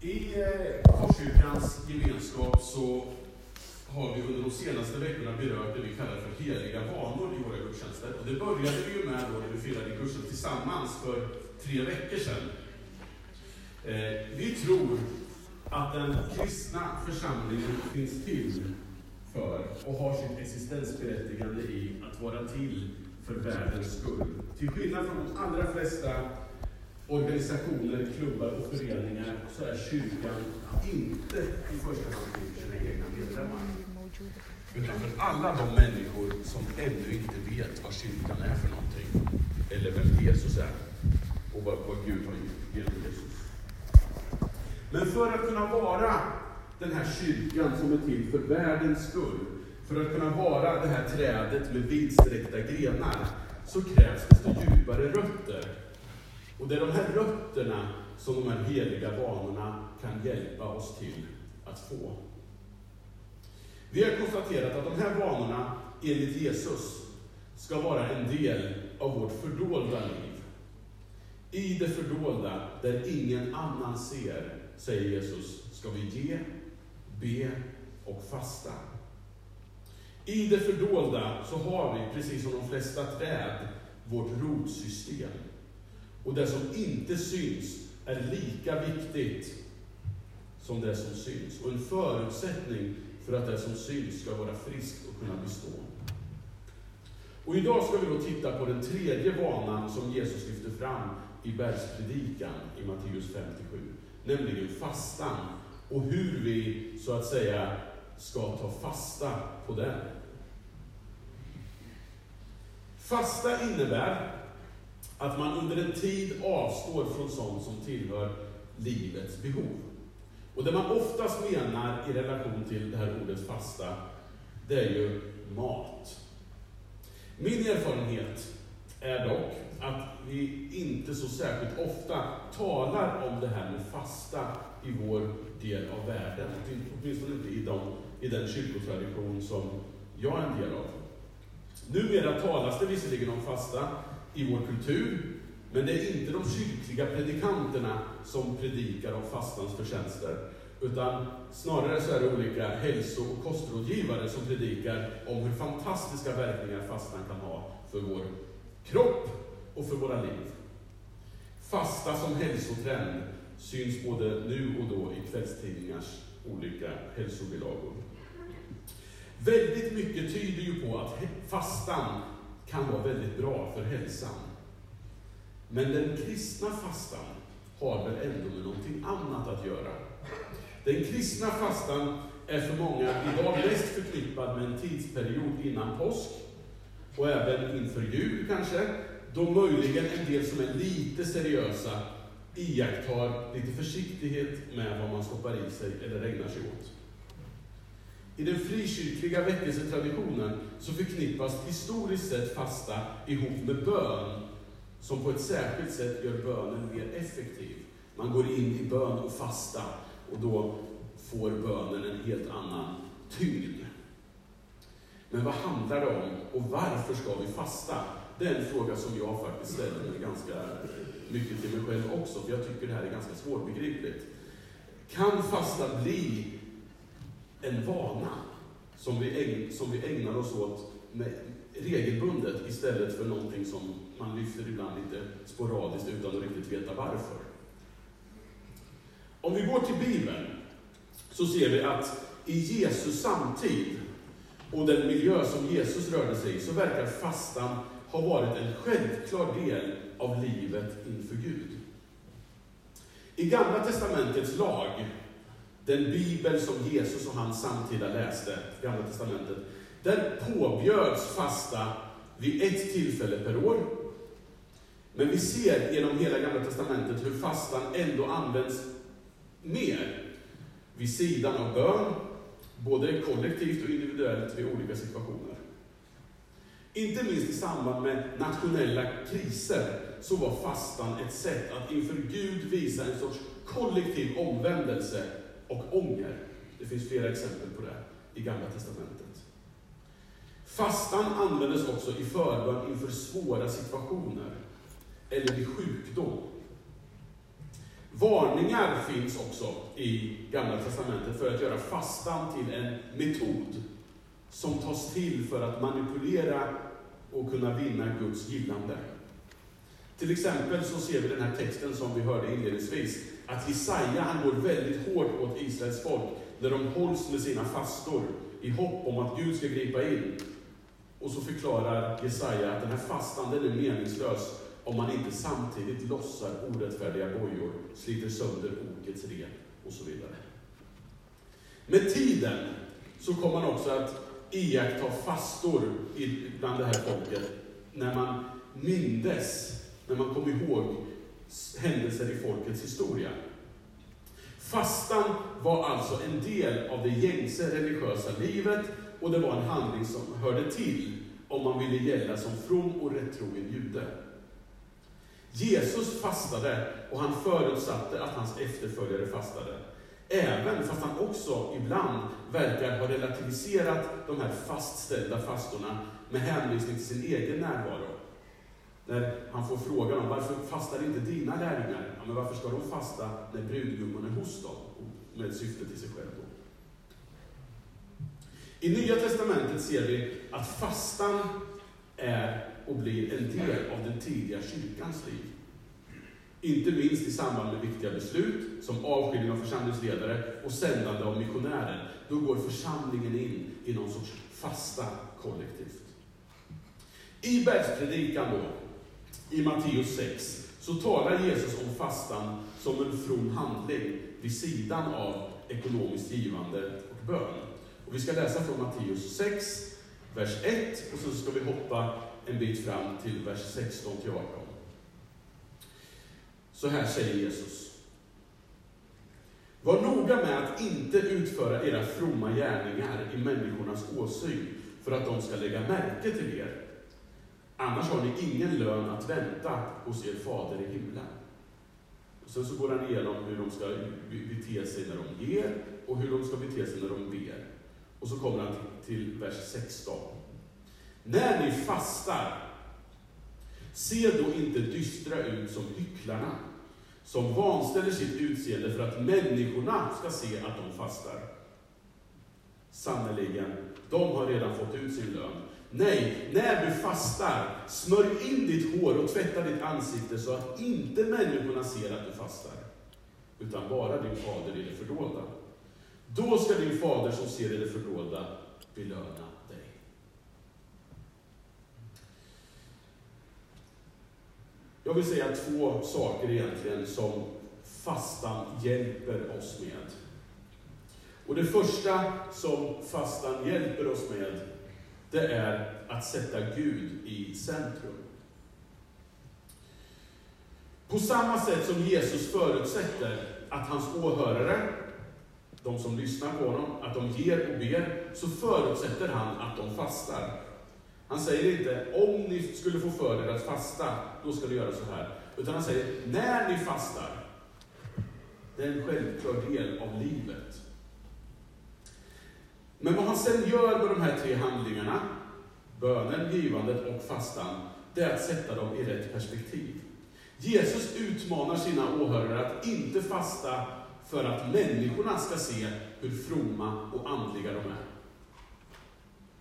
I eh, Korskyrkans gemenskap så har vi under de senaste veckorna berört det vi kallar för heliga vanor i våra gudstjänster. Och det började vi ju med då när vi firade kursen tillsammans för tre veckor sedan. Eh, vi tror att den kristna församlingen finns till för och har sitt existensberättigande i att vara till för världens skull. Till skillnad från de allra flesta organisationer, klubbar och föreningar så är kyrkan inte i första hand till sina egna medlemmar. Utan för alla de människor som ännu inte vet vad kyrkan är för någonting. Eller vem Jesus är. Och vad, vad Gud har gjort genom Jesus. Men för att kunna vara den här kyrkan som är till för världens skull, för att kunna vara det här trädet med vidsträckta grenar, så krävs det djupare rötter. Och det är de här rötterna som de här heliga vanorna kan hjälpa oss till att få. Vi har konstaterat att de här vanorna, enligt Jesus, ska vara en del av vårt fördolda liv. I det fördolda, där ingen annan ser, säger Jesus, ska vi ge, be och fasta. I det fördolda så har vi, precis som de flesta träd, vårt rotsystem. Och det som inte syns är lika viktigt som det som syns. Och en förutsättning för att det som syns ska vara friskt och kunna bestå. Och idag ska vi då titta på den tredje vanan som Jesus lyfter fram i bergspredikan i Matteus 57, nämligen fastan och hur vi så att säga ska ta fasta på den. Fasta innebär att man under en tid avstår från sånt som tillhör livets behov. Och det man oftast menar i relation till det här ordet fasta, det är ju mat. Min erfarenhet är dock att vi inte så särskilt ofta talar om det här med fasta i vår del av världen. Åtminstone inte i, de, i den kyrkotradition som jag är en del av. Numera talas det visserligen om fasta i vår kultur, men det är inte de kyrkliga predikanterna som predikar om fastans förtjänster, utan snarare så är det olika hälso och kostrådgivare som predikar om hur fantastiska verkningar fastan kan ha för vår kropp och för våra liv. Fasta som hälsotrend syns både nu och då i kvällstidningars olika hälsobilagor. Väldigt mycket tyder ju på att fastan kan vara väldigt bra för hälsan. Men den kristna fastan har väl ändå med någonting annat att göra. Den kristna fastan är för många idag mest förknippad med en tidsperiod innan påsk och även inför jul kanske, då möjligen en del som är lite seriösa iakttar lite försiktighet med vad man stoppar i sig eller ägnar sig åt. I den frikyrkliga väckelsetraditionen så förknippas historiskt sett fasta ihop med bön, som på ett särskilt sätt gör bönen mer effektiv. Man går in i bön och fasta, och då får bönen en helt annan tyngd. Men vad handlar det om och varför ska vi fasta? Det är en fråga som jag faktiskt ställer mig ganska mycket till mig själv också, för jag tycker det här är ganska svårbegripligt. Kan fasta bli en vana som vi, ägn, som vi ägnar oss åt med, regelbundet istället för någonting som man lyfter ibland lite sporadiskt utan att riktigt veta varför? Om vi går till Bibeln så ser vi att i Jesus samtid och den miljö som Jesus rörde sig i så verkar fastan ha varit en självklar del av livet inför Gud. I Gamla Testamentets lag, den bibel som Jesus och hans samtida läste, Gamla Testamentet, där påbjöds fasta vid ett tillfälle per år. Men vi ser genom hela Gamla Testamentet hur fastan ändå används mer vid sidan av bön, både kollektivt och individuellt vid olika situationer. Inte minst i samband med nationella kriser så var fastan ett sätt att inför Gud visa en sorts kollektiv omvändelse och ånger. Det finns flera exempel på det i Gamla Testamentet. Fastan användes också i förbön inför svåra situationer eller vid sjukdom. Varningar finns också i Gamla Testamentet för att göra fastan till en metod som tas till för att manipulera och kunna vinna Guds gillande. Till exempel så ser vi den här texten som vi hörde inledningsvis, att Jesaja han går väldigt hårt åt Israels folk när de hålls med sina fastor i hopp om att Gud ska gripa in. Och så förklarar Jesaja att den här fastan den är meningslös om man inte samtidigt lossar orättfärdiga bojor, sliter sönder okets rep och så vidare. Med tiden så kommer man också att iaktta fastor bland det här folket när man mindes, när man kom ihåg händelser i folkets historia. Fastan var alltså en del av det gängse religiösa livet och det var en handling som hörde till om man ville gälla som from och rättrogen jude. Jesus fastade och han förutsatte att hans efterföljare fastade. Även fast han också ibland verkar ha relativiserat de här fastställda fastorna med hänvisning till sin egen närvaro. När han får frågan om varför fastar inte dina lärjungar? Ja, men varför ska de fasta när brudgummen är hos dem? Med syfte till sig själv då. I Nya Testamentet ser vi att fastan är och blir en del av den tidiga kyrkans liv. Inte minst i samband med viktiga beslut, som avskiljning av församlingsledare och sändande av missionärer. Då går församlingen in i någon sorts fasta kollektivt. I bergspredikan då, i Matteus 6, så talar Jesus om fastan som en from handling vid sidan av ekonomiskt givande och bön. Och vi ska läsa från Matteus 6, vers 1, och så ska vi hoppa en bit fram till vers 16 till 18. Så här säger Jesus. Var noga med att inte utföra era fromma gärningar i människornas åsyn för att de ska lägga märke till er. Annars har ni ingen lön att vänta hos er fader i himlen. Och sen så går han igenom hur de ska bete sig när de ger och hur de ska bete sig när de ber. Och så kommer han till, till vers 16. När ni fastar, se då inte dystra ut som hycklarna, som vanställer sitt utseende för att människorna ska se att de fastar. Sannerligen, de har redan fått ut sin lön. Nej, när du fastar, smörj in ditt hår och tvätta ditt ansikte så att inte människorna ser att du fastar, utan bara din fader i det fördolda. Då ska din fader som ser i det fördolda belöna dig. Jag vill säga två saker egentligen som fastan hjälper oss med. Och det första som fastan hjälper oss med, det är att sätta Gud i centrum. På samma sätt som Jesus förutsätter att hans åhörare, de som lyssnar på honom, att de ger och ber, så förutsätter han att de fastar. Han säger inte, om ni skulle få för er att fasta, då ska ni göra så här. Utan han säger, när ni fastar. Det är en självklar del av livet. Men vad han sen gör med de här tre handlingarna, bönen, givandet och fastan, det är att sätta dem i rätt perspektiv. Jesus utmanar sina åhörare att inte fasta för att människorna ska se hur fromma och andliga de är.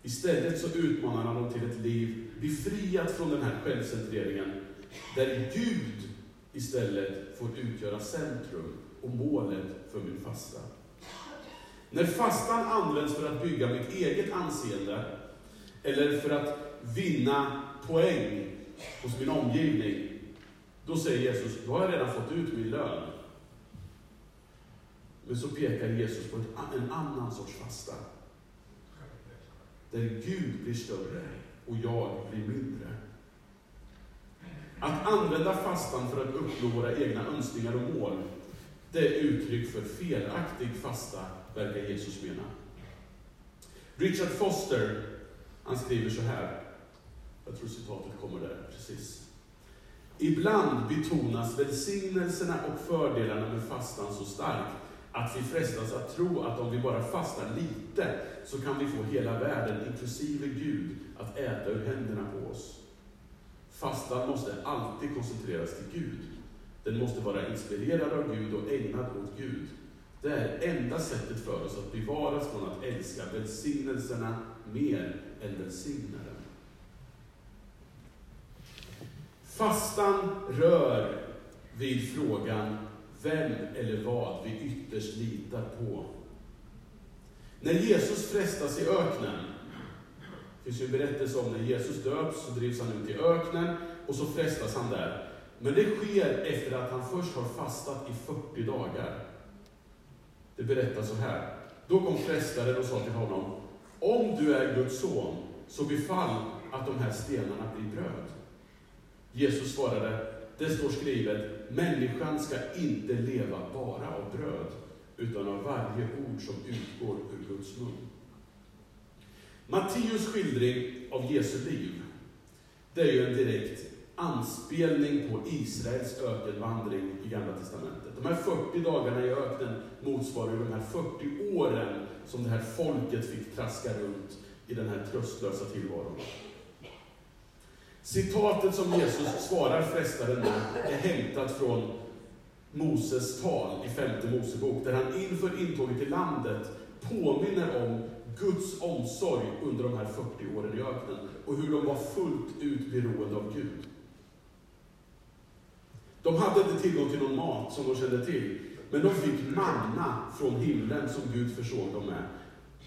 Istället så utmanar han dem till ett liv befriat från den här självcentreringen, där Gud istället får utgöra centrum och målet för min fasta. När fastan används för att bygga mitt eget anseende, eller för att vinna poäng hos min omgivning, då säger Jesus, då har jag redan fått ut min lön. Men så pekar Jesus på en annan sorts fasta. Där Gud blir större och jag blir mindre. Att använda fastan för att uppnå våra egna önskningar och mål, det är uttryck för felaktig fasta, verkar Jesus mena. Richard Foster, han skriver så här, jag tror citatet kommer där precis. Ibland betonas välsignelserna och fördelarna med fastan så starkt att vi frestas att tro att om vi bara fastar lite så kan vi få hela världen, inklusive Gud, att äta ur händerna på oss. Fastan måste alltid koncentreras till Gud. Den måste vara inspirerad av Gud och ägnad åt Gud. Det är enda sättet för oss att bevaras från att älska välsignelserna mer än välsignaren. Fastan rör vid frågan vem eller vad vi ytterst litar på. När Jesus frestas i öknen, det finns ju en berättelse om när Jesus döps, så drivs han ut i öknen och så frestas han där. Men det sker efter att han först har fastat i 40 dagar. Det berättas så här. Då kom frestaren och sa till honom, om du är Guds son, så befall att de här stenarna blir bröd. Jesus svarade, det står skrivet, människan ska inte leva bara av bröd, utan av varje ord som utgår ur Guds mun. Matteus skildring av Jesu liv, det är ju en direkt anspelning på Israels ökenvandring i Gamla Testamentet. De här 40 dagarna i öknen motsvarar ju de här 40 åren som det här folket fick traska runt i den här tröstlösa tillvaron. Citatet som Jesus svarar frestaren med är hämtat från Moses tal i femte Mosebok, där han inför intåget i landet påminner om Guds omsorg under de här 40 åren i öknen och hur de var fullt ut beroende av Gud. De hade inte tillgång till någon mat som de kände till, men de fick manna från himlen som Gud försåg dem med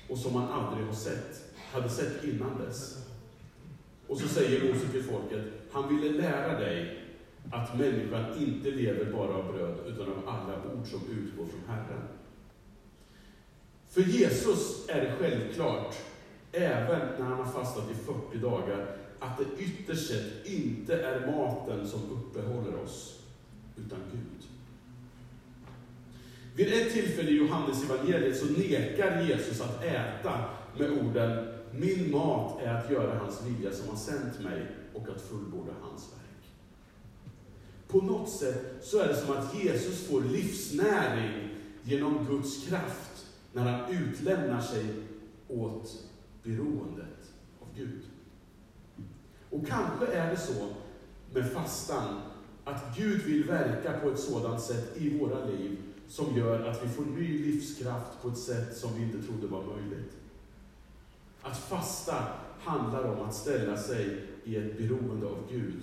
och som man aldrig har sett, hade sett innan dess. Och så säger Mose till folket, han ville lära dig att människan inte lever bara av bröd, utan av alla ord som utgår från Herren. För Jesus är det självklart, även när han har fastat i 40 dagar, att det ytterst sett inte är maten som uppehåller oss, utan Gud. Vid ett tillfälle i Johannes evangeliet så nekar Jesus att äta med orden Min mat är att göra hans vilja som har sänt mig och att fullborda hans verk. På något sätt så är det som att Jesus får livsnäring genom Guds kraft när han utlämnar sig åt beroendet av Gud. Och kanske är det så med fastan att Gud vill verka på ett sådant sätt i våra liv som gör att vi får ny livskraft på ett sätt som vi inte trodde var möjligt. Att fasta handlar om att ställa sig i ett beroende av Gud.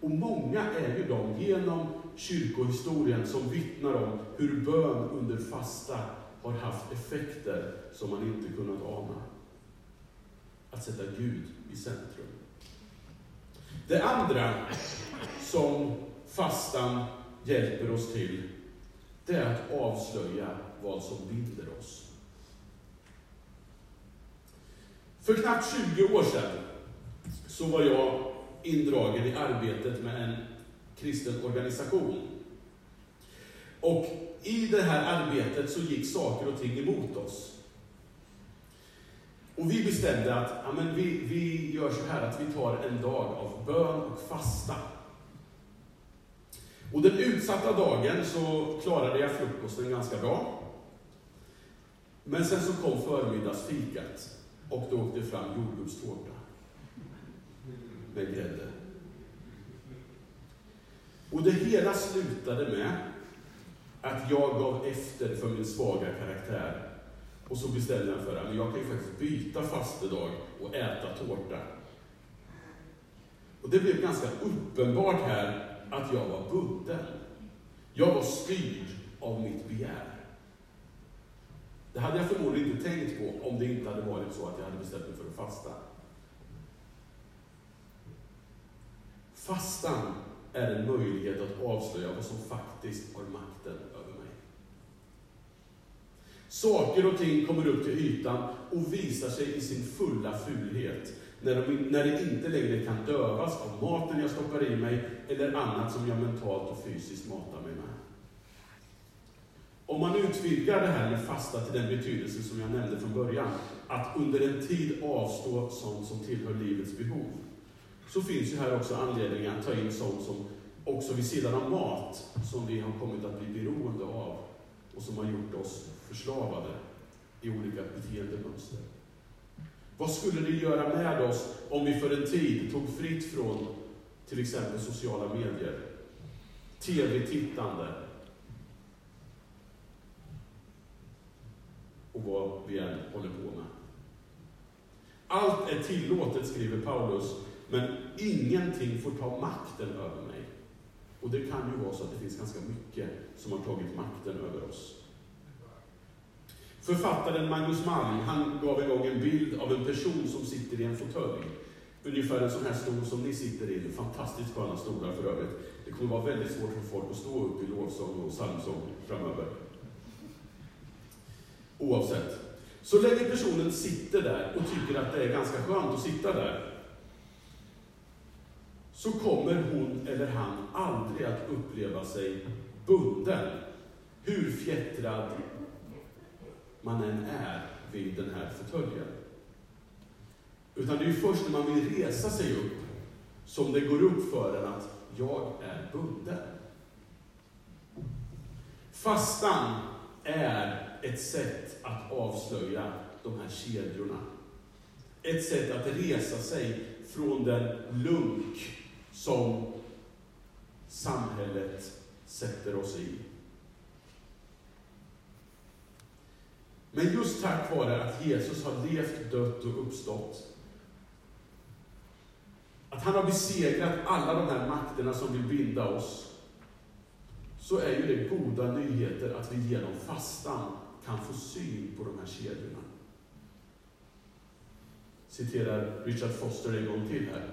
Och många är ju de genom kyrkohistorien som vittnar om hur bön under fasta har haft effekter som man inte kunnat ana. Att sätta Gud i centrum. Det andra som fastan hjälper oss till, det är att avslöja vad som binder oss. För knappt 20 år sedan så var jag indragen i arbetet med en kristen organisation. Och i det här arbetet så gick saker och ting emot oss. Och vi bestämde att ja, men vi, vi gör så här att vi tar en dag av bön och fasta. Och den utsatta dagen så klarade jag frukosten ganska bra. Men sen så kom förmiddagsfikat och då åkte fram jordgubbstårta med grädde. Och det hela slutade med att jag gav efter för min svaga karaktär. Och så bestämde jag för att jag kan ju faktiskt byta fastedag och äta tårta. Och det blev ganska uppenbart här att jag var bunden. Jag var styrd av mitt begär. Det hade jag förmodligen inte tänkt på om det inte hade varit så att jag hade bestämt mig för att fasta. Fastan är en möjlighet att avslöja vad som faktiskt har makten över mig. Saker och ting kommer upp till ytan och visar sig i sin fulla fulhet när, de, när det inte längre kan dövas av maten jag stoppar i mig eller annat som jag mentalt och fysiskt matar mig med. Om man utvidgar det här med fasta till den betydelse som jag nämnde från början, att under en tid avstå sånt som tillhör livets behov, så finns ju här också anledning att ta in sånt som också vid sidan av mat, som vi har kommit att bli beroende av och som har gjort oss förslavade i olika beteendemönster. Vad skulle det göra med oss om vi för en tid tog fritt från till exempel sociala medier? tv-tittande och vad vi än håller på med. Allt är tillåtet, skriver Paulus, men ingenting får ta makten över mig. Och det kan ju vara så att det finns ganska mycket som har tagit makten över oss. Författaren Magnus Malm, han gav en gång en bild av en person som sitter i en fåtölj. Ungefär en sån här stol som ni sitter i, fantastiskt sköna stolar för övrigt. Det kommer vara väldigt svårt för folk att stå upp i lovsång och psalmsång framöver. Oavsett. Så länge personen sitter där och tycker att det är ganska skönt att sitta där, så kommer hon eller han aldrig att uppleva sig bunden, hur fjättrad man än är vid den här fåtöljen. Utan det är först när man vill resa sig upp som det går upp för en att jag är bunden. Fastan är ett sätt att avslöja de här kedjorna. Ett sätt att resa sig från den lunk som samhället sätter oss i. Men just tack vare att Jesus har levt, dött och uppstått, att han har besegrat alla de här makterna som vill binda oss, så är ju det goda nyheter att vi genom fastan kan få syn på de här kedjorna. Citerar Richard Foster en gång till här.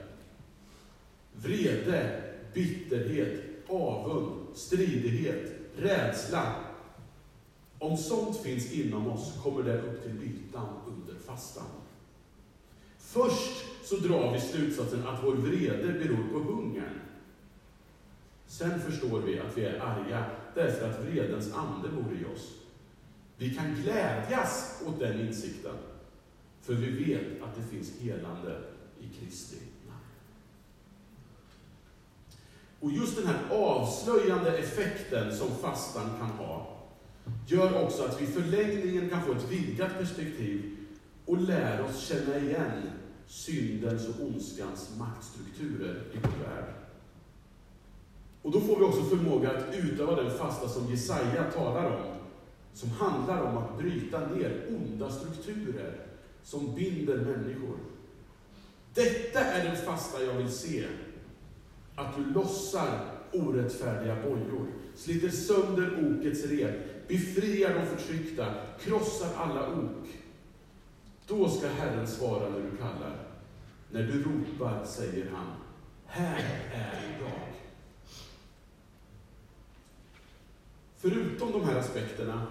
Vrede, bitterhet, avund, stridighet, rädsla. Om sånt finns inom oss kommer det upp till ytan under fastan. Först så drar vi slutsatsen att vår vrede beror på hungern. Sen förstår vi att vi är arga därför att vredens ande bor i oss. Vi kan glädjas åt den insikten, för vi vet att det finns helande i Kristi namn. Och just den här avslöjande effekten som fastan kan ha, gör också att vi i förlängningen kan få ett vidgat perspektiv och lär oss känna igen syndens och ondskans maktstrukturer i vår värld. Och då får vi också förmåga att utöva den fasta som Jesaja talar om, som handlar om att bryta ner onda strukturer som binder människor. Detta är den fasta jag vill se. Att du lossar orättfärdiga bojor, sliter sönder okets rep, befriar de förtryckta, krossar alla ok. Då ska Herren svara när du kallar. När du ropar säger han, här är jag. Förutom de här aspekterna,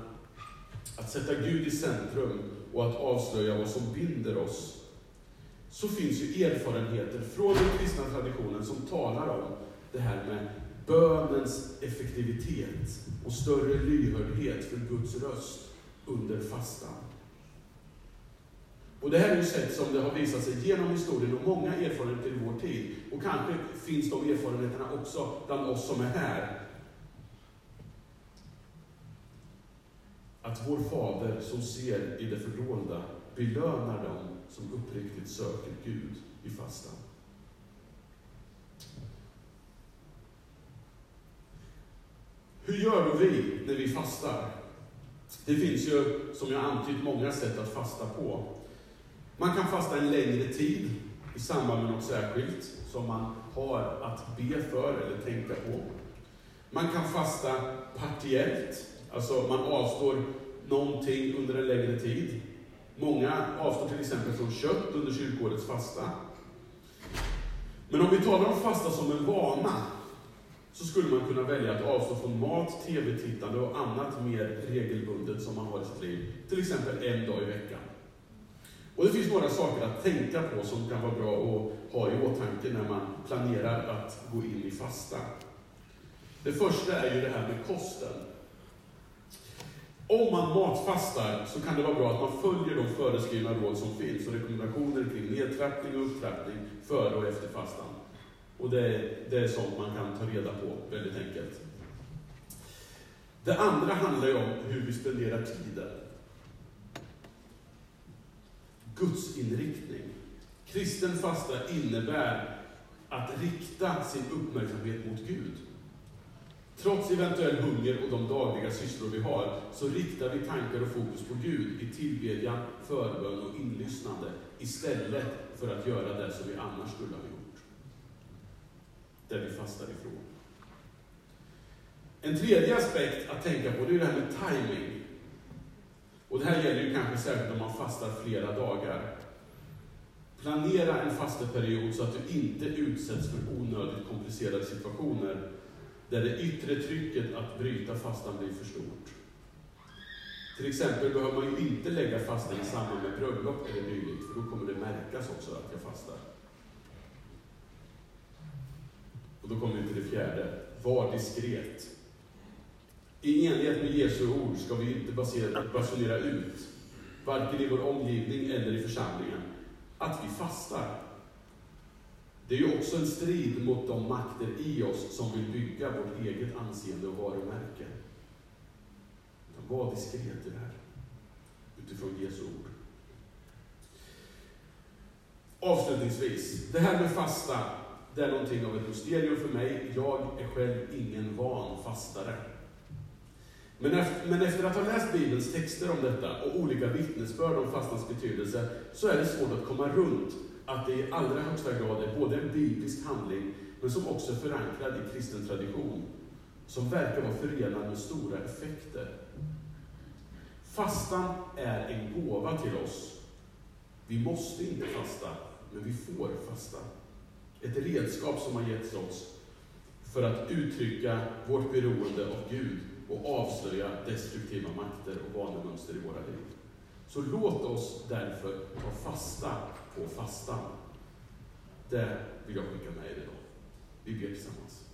att sätta Gud i centrum och att avslöja vad som binder oss, så finns ju erfarenheter från den kristna traditionen som talar om det här med bönens effektivitet och större lyhördhet för Guds röst under fastan. Och det här är ju sätt som det har visat sig genom historien och många erfarenheter i vår tid. Och kanske finns de erfarenheterna också bland oss som är här. Att vår Fader som ser i det fördolda belönar dem som uppriktigt söker Gud i fastan. Hur gör då vi när vi fastar? Det finns ju, som jag antytt, många sätt att fasta på. Man kan fasta en längre tid i samband med något särskilt som man har att be för eller tänka på. Man kan fasta partiellt, alltså man avstår någonting under en längre tid. Många avstår till exempel från kött under kyrkårets fasta. Men om vi talar om fasta som en vana, så skulle man kunna välja att avstå från mat, tv-tittande och annat mer regelbundet som man har i sitt liv. Till exempel en dag i veckan. Och det finns några saker att tänka på som kan vara bra att ha i åtanke när man planerar att gå in i fasta. Det första är ju det här med kosten. Om man matfastar så kan det vara bra att man följer de föreskrivna råd som finns och rekommendationer kring nedtrappning och upptrappning före och efter fastan. Och det är, det är sånt man kan ta reda på väldigt enkelt. Det andra handlar ju om hur vi spenderar tiden. Gudsinriktning. Kristen fasta innebär att rikta sin uppmärksamhet mot Gud. Trots eventuell hunger och de dagliga sysslor vi har, så riktar vi tankar och fokus på Gud i tillbedjan, förbön och inlyssnande, istället för att göra det som vi annars skulle ha gjort. Där vi fastar ifrån. En tredje aspekt att tänka på, det är det här med timing. Och det här gäller ju kanske särskilt om man fastar flera dagar. Planera en fasteperiod så att du inte utsätts för onödigt komplicerade situationer där det yttre trycket att bryta fastan blir för stort. Till exempel behöver man ju inte lägga fastan i samband med bröllop eller dylikt, för då kommer det märkas också att jag fastar. Och då kommer vi till det fjärde. Var diskret. I enlighet med Jesu ord ska vi inte basunera ut, varken i vår omgivning eller i församlingen, att vi fastar. Det är ju också en strid mot de makter i oss som vill bygga vårt eget anseende och varumärke. Var diskret i det här, utifrån Jesu ord. Avslutningsvis, det här med fasta, det är någonting av ett mysterium för mig. Jag är själv ingen van fastare. Men efter, men efter att ha läst Bibelns texter om detta och olika vittnesbörd om fastans betydelse, så är det svårt att komma runt att det i allra högsta grad är både en biblisk handling, men som också är förankrad i kristen tradition, som verkar vara förenad med stora effekter. Fastan är en gåva till oss. Vi måste inte fasta, men vi får fasta. Ett redskap som har getts oss för att uttrycka vårt beroende av Gud och avslöja destruktiva makter och vanemönster i våra liv. Så låt oss därför ta fasta på fastan. Det vill jag skicka med er idag. Vi ber tillsammans.